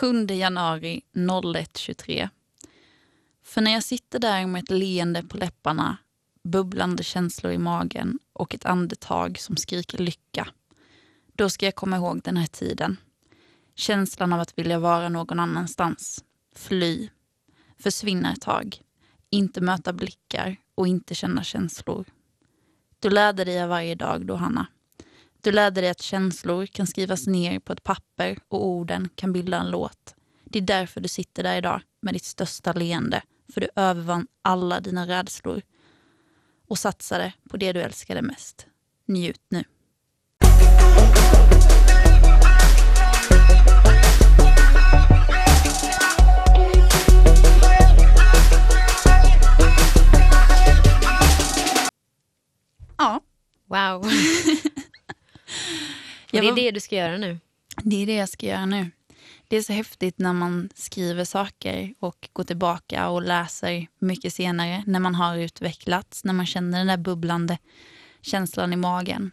7 januari 01.23. För när jag sitter där med ett leende på läpparna, bubblande känslor i magen och ett andetag som skriker lycka, då ska jag komma ihåg den här tiden. Känslan av att vilja vara någon annanstans, fly, försvinna ett tag, inte möta blickar och inte känna känslor. Du lärde dig av varje dag då, Hanna. Du lärde dig att känslor kan skrivas ner på ett papper och orden kan bilda en låt. Det är därför du sitter där idag med ditt största leende, för du övervann alla dina rädslor och satsade på det du älskade mest. Njut nu. Ja. Wow. det är det du ska göra nu. Det är det jag ska göra nu. Det är så häftigt när man skriver saker och går tillbaka och läser mycket senare. När man har utvecklats, när man känner den där bubblande känslan i magen.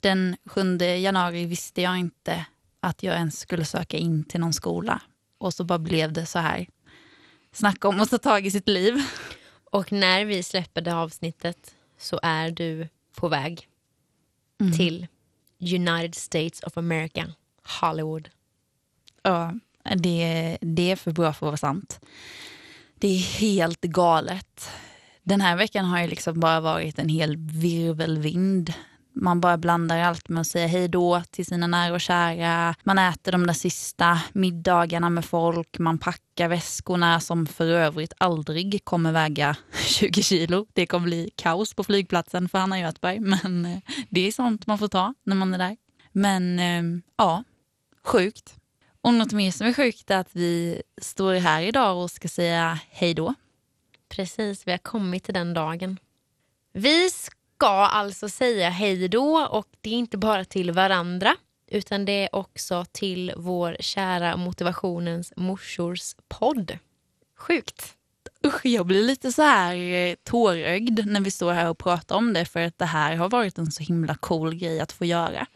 Den 7 januari visste jag inte att jag ens skulle söka in till någon skola. Och så bara blev det så här. Snacka om att ta tag i sitt liv. Och när vi släpper det avsnittet så är du på väg mm. till United States of America, Hollywood. Ja, det, det är för bra för att vara sant. Det är helt galet. Den här veckan har ju liksom bara varit en hel virvelvind man bara blandar allt med att säga hej då till sina nära och kära. Man äter de där sista middagarna med folk. Man packar väskorna som för övrigt aldrig kommer väga 20 kilo. Det kommer bli kaos på flygplatsen för Hanna Göthberg. Men eh, det är sånt man får ta när man är där. Men ehm, ja, sjukt. Och något mer som är sjukt är att vi står här idag och ska säga hej då. Precis, vi har kommit till den dagen. Vi ska alltså säga hej då och det är inte bara till varandra utan det är också till vår kära motivationens morsors podd. Sjukt. Usch, jag blir lite så här eh, tårögd när vi står här och pratar om det för att det här har varit en så himla cool grej att få göra.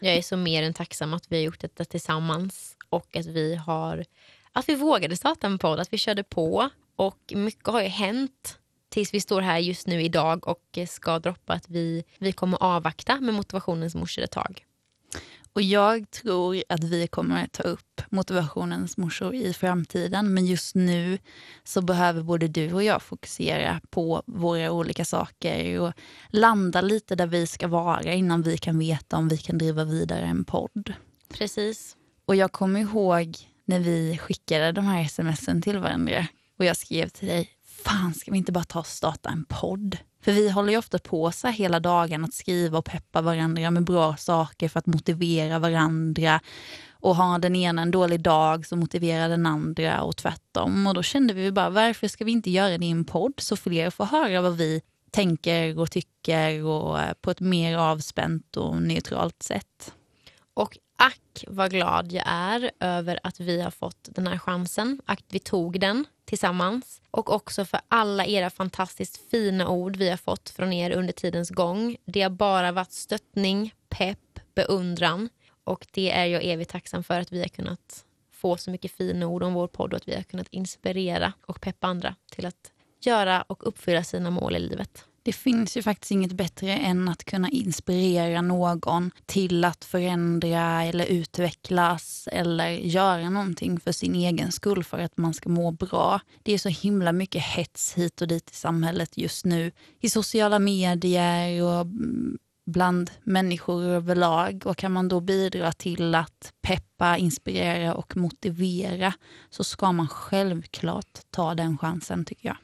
Jag är så mer än tacksam att vi har gjort detta tillsammans och att vi har att vi vågade starta en podd, att vi körde på och mycket har ju hänt tills vi står här just nu idag och ska droppa att vi, vi kommer avvakta med motivationens morsor ett tag. Och jag tror att vi kommer ta upp motivationens morsor i framtiden. Men just nu så behöver både du och jag fokusera på våra olika saker och landa lite där vi ska vara innan vi kan veta om vi kan driva vidare en podd. Precis. Och jag kommer ihåg när vi skickade de här smsen till varandra och jag skrev till dig, fan ska vi inte bara ta och starta en podd? För vi håller ju ofta på så här hela dagen att skriva och peppa varandra med bra saker för att motivera varandra. Och har den ena en dålig dag så motiverar den andra och tvärtom. Och då kände vi bara, varför ska vi inte göra det i en podd så fler får höra vad vi tänker och tycker och eh, på ett mer avspänt och neutralt sätt. Och ack vad glad jag är över att vi har fått den här chansen, att vi tog den tillsammans. Och också för alla era fantastiskt fina ord vi har fått från er under tidens gång. Det har bara varit stöttning, pepp, beundran. Och det är jag evigt tacksam för att vi har kunnat få så mycket fina ord om vår podd och att vi har kunnat inspirera och peppa andra till att göra och uppfylla sina mål i livet. Det finns ju faktiskt inget bättre än att kunna inspirera någon till att förändra eller utvecklas eller göra någonting för sin egen skull för att man ska må bra. Det är så himla mycket hets hit och dit i samhället just nu. I sociala medier och mm, bland människor överlag. Och kan man då bidra till att peppa, inspirera och motivera så ska man självklart ta den chansen tycker jag.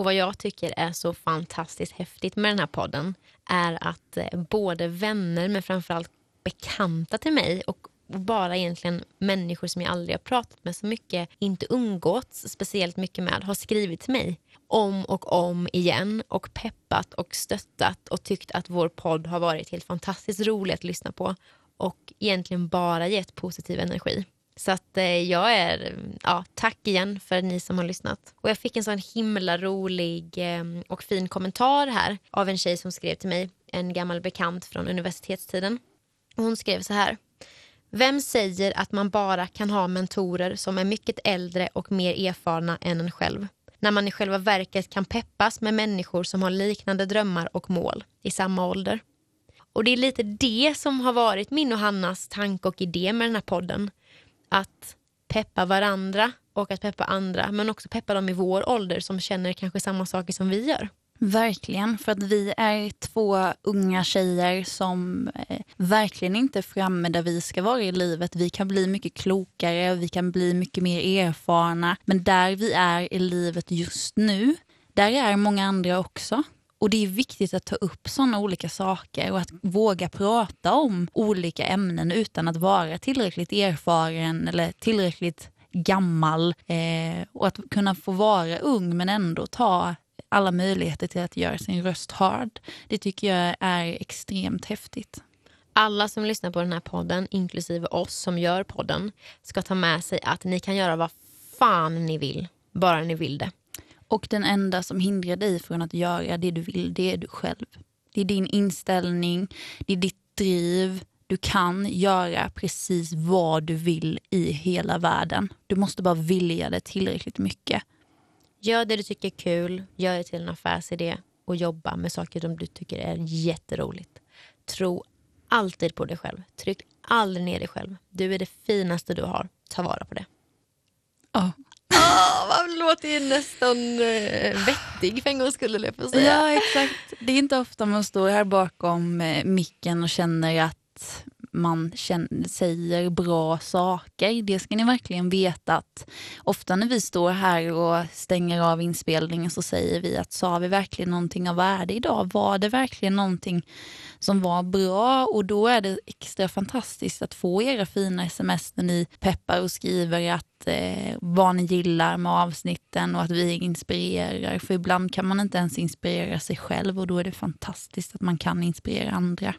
Och vad jag tycker är så fantastiskt häftigt med den här podden är att eh, både vänner men framförallt bekanta till mig och bara egentligen människor som jag aldrig har pratat med så mycket, inte umgåtts speciellt mycket med, har skrivit till mig om och om igen och peppat och stöttat och tyckt att vår podd har varit helt fantastiskt rolig att lyssna på och egentligen bara gett positiv energi. Så att eh, jag är, ja, tack igen för ni som har lyssnat. Och jag fick en sån himla rolig eh, och fin kommentar här av en tjej som skrev till mig, en gammal bekant från universitetstiden. Och hon skrev så här. Vem säger att man bara kan ha mentorer som är mycket äldre och mer erfarna än en själv? När man i själva verket kan peppas med människor som har liknande drömmar och mål i samma ålder. Och det är lite det som har varit min och Hannas tanke och idé med den här podden. Att peppa varandra och att peppa andra men också peppa dem i vår ålder som känner kanske samma saker som vi gör. Verkligen, för att vi är två unga tjejer som eh, verkligen inte är framme där vi ska vara i livet. Vi kan bli mycket klokare, vi kan bli mycket mer erfarna. Men där vi är i livet just nu, där är många andra också. Och det är viktigt att ta upp sådana olika saker och att våga prata om olika ämnen utan att vara tillräckligt erfaren eller tillräckligt gammal. Eh, och att kunna få vara ung men ändå ta alla möjligheter till att göra sin röst hörd. Det tycker jag är extremt häftigt. Alla som lyssnar på den här podden, inklusive oss som gör podden, ska ta med sig att ni kan göra vad fan ni vill, bara ni vill det. Och den enda som hindrar dig från att göra det du vill, det är du själv. Det är din inställning, det är ditt driv. Du kan göra precis vad du vill i hela världen. Du måste bara vilja det tillräckligt mycket. Gör det du tycker är kul, gör det till en affärsidé och jobba med saker som du tycker är jätteroligt. Tro alltid på dig själv. Tryck aldrig ner dig själv. Du är det finaste du har. Ta vara på det. Ja, Oh, Ah, man låter ju nästan eh, vettig för en gångs skull, jag säga. Ja, exakt. Det är inte ofta man står här bakom eh, micken och känner att man känner, säger bra saker. Det ska ni verkligen veta att ofta när vi står här och stänger av inspelningen så säger vi att sa vi verkligen någonting av värde idag? Var det verkligen någonting som var bra? Och då är det extra fantastiskt att få era fina sms när ni peppar och skriver att eh, vad ni gillar med avsnitten och att vi inspirerar. För ibland kan man inte ens inspirera sig själv och då är det fantastiskt att man kan inspirera andra.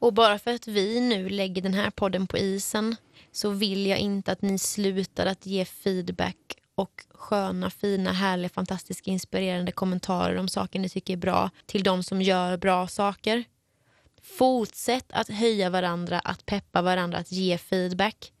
Och bara för att vi nu lägger den här podden på isen så vill jag inte att ni slutar att ge feedback och sköna, fina, härliga, fantastiska, inspirerande kommentarer om saker ni tycker är bra till de som gör bra saker. Fortsätt att höja varandra, att peppa varandra, att ge feedback.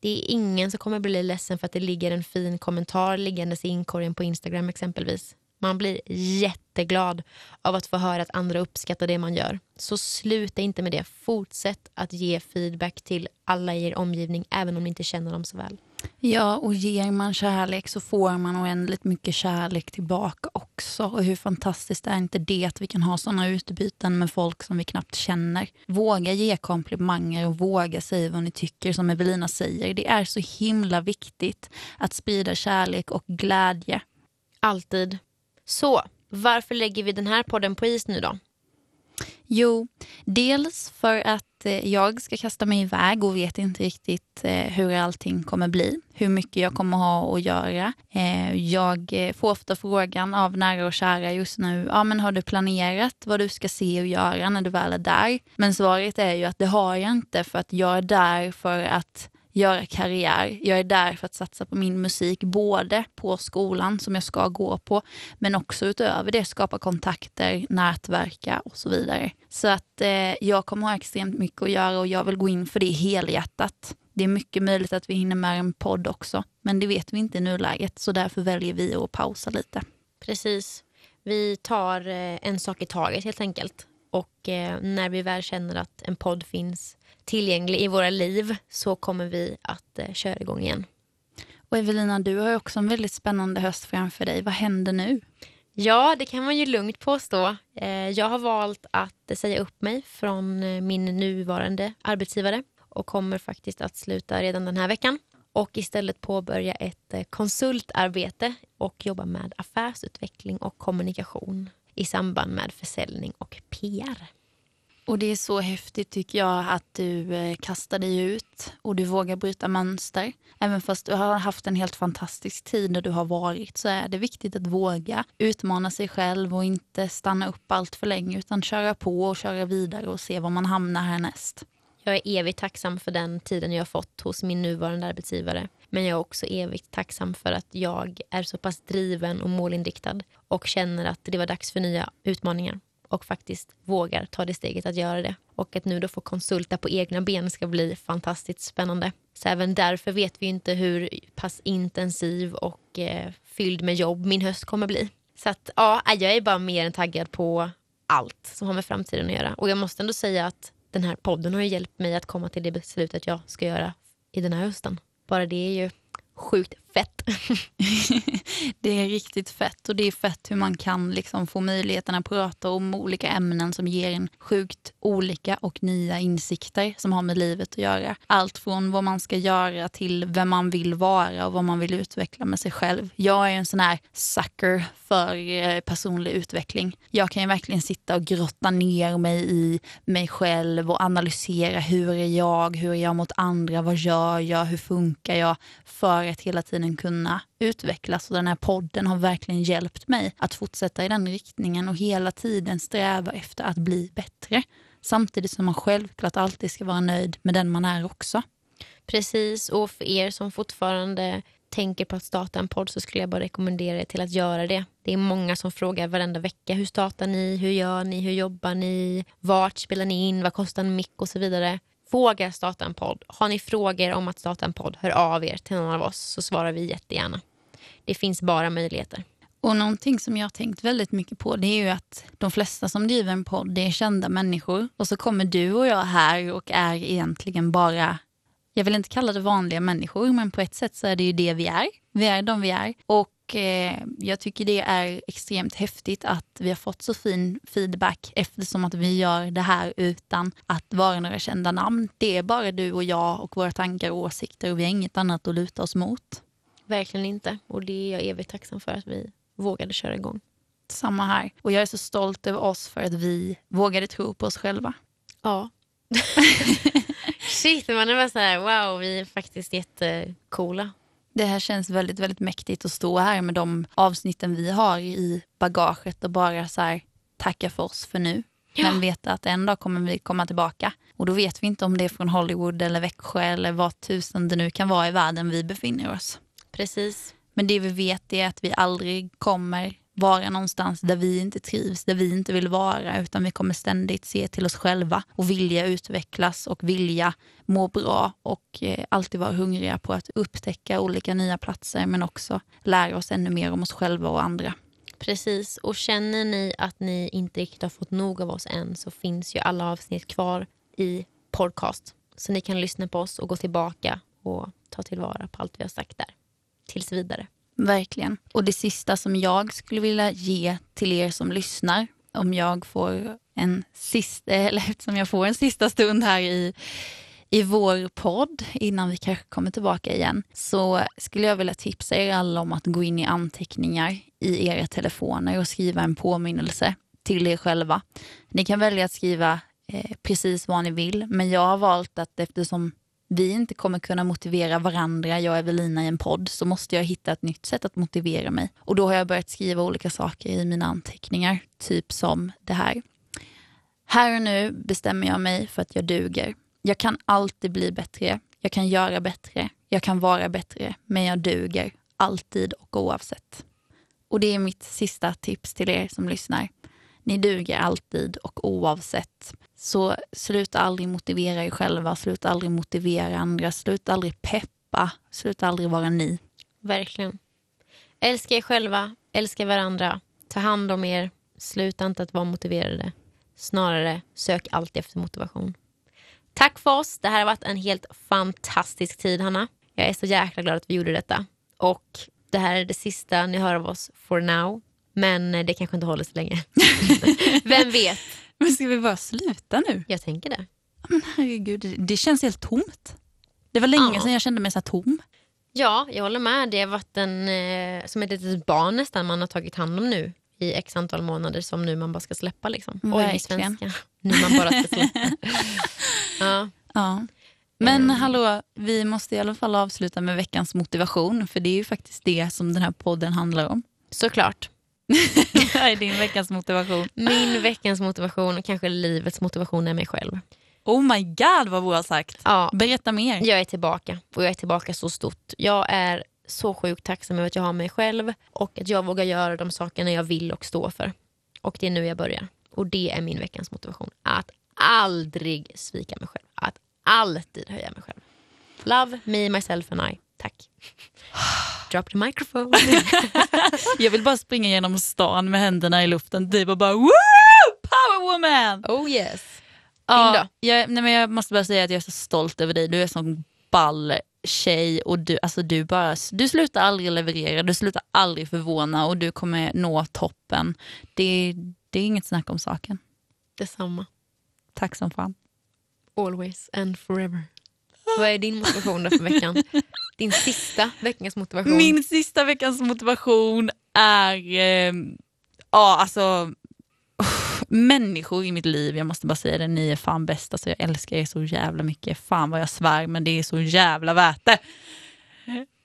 Det är ingen som kommer bli ledsen för att det ligger en fin kommentar liggandes i inkorgen på Instagram exempelvis. Man blir jätteglad av att få höra att andra uppskattar det man gör. Så sluta inte med det. Fortsätt att ge feedback till alla i er omgivning, även om ni inte känner dem så väl. Ja, och ger man kärlek så får man oändligt mycket kärlek tillbaka också. Och hur fantastiskt är inte det att vi kan ha sådana utbyten med folk som vi knappt känner. Våga ge komplimanger och våga säga vad ni tycker, som Evelina säger. Det är så himla viktigt att sprida kärlek och glädje. Alltid. Så, varför lägger vi den här podden på is nu då? Jo, dels för att eh, jag ska kasta mig iväg och vet inte riktigt eh, hur allting kommer bli. Hur mycket jag kommer ha att göra. Eh, jag får ofta frågan av nära och kära just nu, ja men har du planerat vad du ska se och göra när du väl är där? Men svaret är ju att det har jag inte för att jag är där för att göra karriär. Jag är där för att satsa på min musik, både på skolan som jag ska gå på, men också utöver det skapa kontakter, nätverka och så vidare. Så att eh, jag kommer ha extremt mycket att göra och jag vill gå in för det helhjärtat. Det är mycket möjligt att vi hinner med en podd också, men det vet vi inte i nuläget, så därför väljer vi att pausa lite. Precis. Vi tar eh, en sak i taget helt enkelt. Och eh, när vi väl känner att en podd finns tillgänglig i våra liv så kommer vi att eh, köra igång igen. Och Evelina, du har också en väldigt spännande höst framför dig. Vad händer nu? Ja, det kan man ju lugnt påstå. Eh, jag har valt att säga upp mig från eh, min nuvarande arbetsgivare och kommer faktiskt att sluta redan den här veckan och istället påbörja ett eh, konsultarbete och jobba med affärsutveckling och kommunikation i samband med försäljning och PR. Och det är så häftigt tycker jag att du eh, kastar dig ut och du vågar bryta mönster. Även fast du har haft en helt fantastisk tid där du har varit så är det viktigt att våga utmana sig själv och inte stanna upp allt för länge utan köra på och köra vidare och se var man hamnar härnäst. Jag är evigt tacksam för den tiden jag har fått hos min nuvarande arbetsgivare. Men jag är också evigt tacksam för att jag är så pass driven och målinriktad och känner att det var dags för nya utmaningar och faktiskt vågar ta det steget att göra det. Och att nu då få konsulta på egna ben ska bli fantastiskt spännande. Så även därför vet vi inte hur pass intensiv och eh, fylld med jobb min höst kommer bli. Så att ja, jag är bara mer än taggad på allt som har med framtiden att göra. Och jag måste ändå säga att den här podden har hjälpt mig att komma till det beslutet jag ska göra i den här hösten. Bara det är ju sjukt fett. det är riktigt fett och det är fett hur man kan liksom få möjligheten att prata om olika ämnen som ger en sjukt olika och nya insikter som har med livet att göra. Allt från vad man ska göra till vem man vill vara och vad man vill utveckla med sig själv. Jag är en sån här sucker för eh, personlig utveckling. Jag kan ju verkligen sitta och grotta ner mig i mig själv och analysera hur är jag, hur är jag mot andra, vad gör jag, hur funkar jag för att hela tiden tiden kunna utvecklas och den här podden har verkligen hjälpt mig att fortsätta i den riktningen och hela tiden sträva efter att bli bättre. Samtidigt som man självklart alltid ska vara nöjd med den man är också. Precis, och för er som fortfarande tänker på att starta en podd så skulle jag bara rekommendera er till att göra det. Det är många som frågar varenda vecka. Hur startar ni? Hur gör ni? Hur jobbar ni? Vart spelar ni in? Vad kostar en mick? Och så vidare. Våga starta en podd. Har ni frågor om att starta en podd, hör av er till någon av oss så svarar vi jättegärna. Det finns bara möjligheter. Och någonting som jag har tänkt väldigt mycket på det är ju att de flesta som driver en podd det är kända människor. Och så kommer du och jag här och är egentligen bara, jag vill inte kalla det vanliga människor, men på ett sätt så är det ju det vi är. Vi är de vi är. Och eh, jag tycker det är extremt häftigt att vi har fått så fin feedback eftersom att vi gör det här utan att vara några kända namn. Det är bara du och jag och våra tankar och åsikter och vi har inget annat att luta oss mot. Verkligen inte. Och det är jag evigt tacksam för att vi vågade köra igång. Samma här. Och jag är så stolt över oss för att vi vågade tro på oss själva. Ja. Shit, man är bara så här, wow, vi är faktiskt jättecoola. Det här känns väldigt, väldigt mäktigt att stå här med de avsnitten vi har i bagaget och bara så här, tacka för oss för nu. Ja. Men veta att en dag kommer vi komma tillbaka. Och då vet vi inte om det är från Hollywood eller Växjö eller vad tusen det nu kan vara i världen vi befinner oss. Precis. Men det vi vet är att vi aldrig kommer vara någonstans där vi inte trivs, där vi inte vill vara, utan vi kommer ständigt se till oss själva och vilja utvecklas och vilja må bra och eh, alltid vara hungriga på att upptäcka olika nya platser men också lära oss ännu mer om oss själva och andra. Precis, och känner ni att ni inte riktigt har fått nog av oss än så finns ju alla avsnitt kvar i podcast. Så ni kan lyssna på oss och gå tillbaka och ta tillvara på allt vi har sagt där. Tills vidare. Verkligen. Och det sista som jag skulle vilja ge till er som lyssnar, om jag får en sista, eller eftersom jag får en sista stund här i, i vår podd innan vi kanske kommer tillbaka igen, så skulle jag vilja tipsa er alla om att gå in i anteckningar i era telefoner och skriva en påminnelse till er själva. Ni kan välja att skriva eh, precis vad ni vill, men jag har valt att eftersom vi inte kommer kunna motivera varandra, jag och Evelina i en podd, så måste jag hitta ett nytt sätt att motivera mig. Och då har jag börjat skriva olika saker i mina anteckningar, typ som det här. Här och nu bestämmer jag mig för att jag duger. Jag kan alltid bli bättre, jag kan göra bättre, jag kan vara bättre, men jag duger alltid och oavsett. Och det är mitt sista tips till er som lyssnar. Ni duger alltid och oavsett. Så sluta aldrig motivera er själva, sluta aldrig motivera andra, sluta aldrig peppa, sluta aldrig vara ni. Verkligen. Älska er själva, älska varandra, ta hand om er, sluta inte att vara motiverade. Snarare sök alltid efter motivation. Tack för oss. Det här har varit en helt fantastisk tid, Hanna. Jag är så jäkla glad att vi gjorde detta. Och det här är det sista ni hör av oss for now. Men det kanske inte håller så länge. Vem vet? Men ska vi bara sluta nu? Jag tänker det. Men herregud, det känns helt tomt. Det var länge ja. sedan jag kände mig så tom. Ja, jag håller med. Det har varit en, eh, som ett litet barn nästan man har tagit hand om nu i x antal månader som nu man bara ska släppa. Liksom. Oj, svenska. Nu man bara ska släppa. ja. ja. Men mm. hallå, vi måste i alla fall avsluta med veckans motivation. För det är ju faktiskt det som den här podden handlar om. Såklart. Vad är din veckans motivation? Min veckans motivation, och kanske livets motivation, är mig själv. Oh my god vad bra sagt. Ja, Berätta mer. Jag är tillbaka och jag är tillbaka så stort. Jag är så sjukt tacksam över att jag har mig själv och att jag vågar göra de sakerna jag vill och stå för. Och det är nu jag börjar. Och det är min veckans motivation. Att aldrig svika mig själv. Att alltid höja mig själv. Love me, myself and I. Tack. Drop the microphone. Jag vill bara springa genom stan med händerna i luften typ och bara Woo! Power woman! oh yes. Ja, jag, nej men jag måste bara säga att jag är så stolt över dig. Du är sån ball tjej och du, alltså du, bara, du slutar aldrig leverera, du slutar aldrig förvåna och du kommer nå toppen. Det, det är inget snack om saken. Detsamma. Tack som fan. Always and forever. Vad är din motivation för veckan? Din sista veckans motivation? Min sista veckans motivation är, eh, ja alltså, människor i mitt liv, jag måste bara säga det, ni är fan bäst. Alltså jag älskar er så jävla mycket. Fan vad jag svär, men det är så jävla värt det.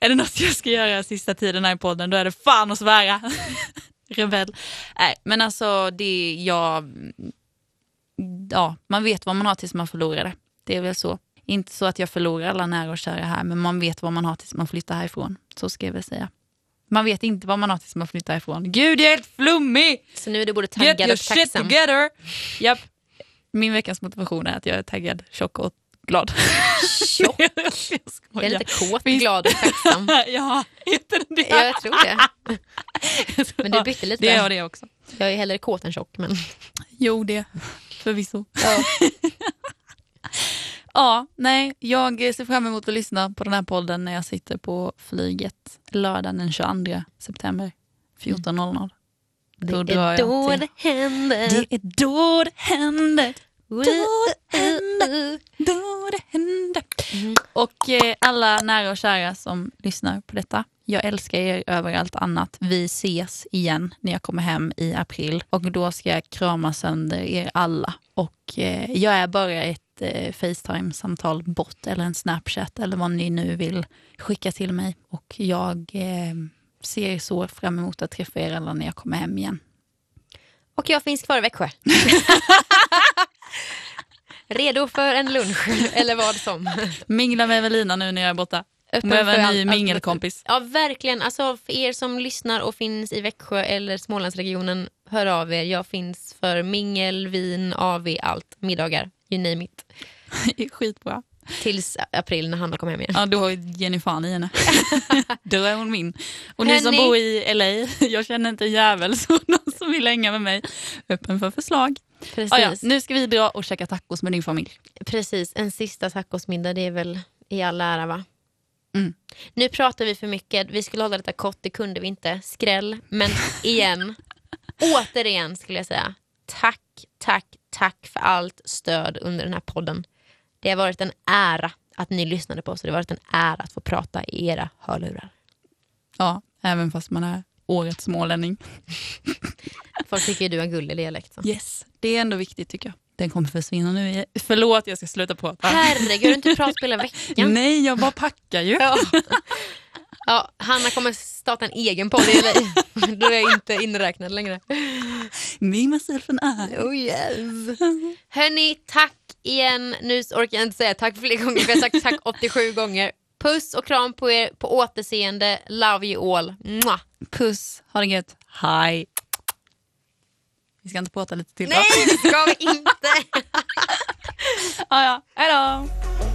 Är det något jag ska göra sista tiden här i podden, då är det fan att svära. Rebell. Nej, men alltså det jag... Ja, man vet vad man har tills man förlorar det. Det är väl så. Inte så att jag förlorar alla nära och kära här, men man vet vad man har tills man flyttar härifrån. Så ska jag väl säga. Man vet inte vad man har tills man flyttar härifrån. Gud, jag är helt flummig! Så nu är du både Get taggad your och shit tacksam. together! Japp. Min veckans motivation är att jag är taggad, tjock och glad. Tjock. jag är lite kåt, glad och tacksam. ja, heter det? Ja, jag tror det. Men du bytte lite Det är det också. Jag är hellre kåt än tjock. Men... Jo, det förvisso. Ja. Ja, nej, jag ser fram emot att lyssna på den här podden när jag sitter på flyget lördagen den 22 september 14.00. Det Då drar är då det händer. Det är då det händer, det då det händer. Mm. Och eh, alla nära och kära som lyssnar på detta. Jag älskar er över allt annat. Vi ses igen när jag kommer hem i april och då ska jag krama sönder er alla. Och eh, jag är bara ett eh, Facetime-samtal bort eller en Snapchat eller vad ni nu vill skicka till mig. Och jag eh, ser så fram emot att träffa er alla när jag kommer hem igen. Och jag finns kvar i Växjö. Redo för en lunch, eller vad som. Mingla med Evelina nu när jag är borta. Öppen behöver en ny mingelkompis. Ja, verkligen. Alltså, för er som lyssnar och finns i Växjö eller Smålandsregionen, hör av er. Jag finns för mingel, vin, AV, allt. Middagar, you name it. Skitbra. Tills april när Hanna kommer hem igen. Ja, då ger ni fan i henne. då är hon min. Och ni som bor i LA, jag känner inte en jävel, så någon som vill hänga med mig, öppen för förslag. Precis. Ah, ja, nu ska vi dra och käka tacos med din familj. Precis, en sista tacosmiddag, det är väl i all ära va? Mm. Nu pratar vi för mycket, vi skulle hålla detta kort, det kunde vi inte. Skräll, men igen, återigen skulle jag säga. Tack, tack, tack för allt stöd under den här podden. Det har varit en ära att ni lyssnade på oss och det har varit en ära att få prata i era hörlurar. Ja, även fast man är årets smålänning. Folk tycker du har gullig dialekt. Så. Yes, det är ändå viktigt tycker jag. Den kommer försvinna nu. Förlåt, jag ska sluta prata. Herregud, har du inte pratat på hela veckan? Nej, jag bara packar ju. Ja. ja, Hanna kommer starta en egen podd. Då är jag inte inräknad längre. Me, myself and I. Oh yes. Hörni, tack igen. Nu orkar jag inte säga tack fler gånger för jag har sagt tack 87 gånger. Puss och kram på er, på återseende. Love you all. Mwah. Puss, ha det gött. Hej. Vi ska inte prata lite till då? Nej, det ska vi inte. Ah, ja. Hej då.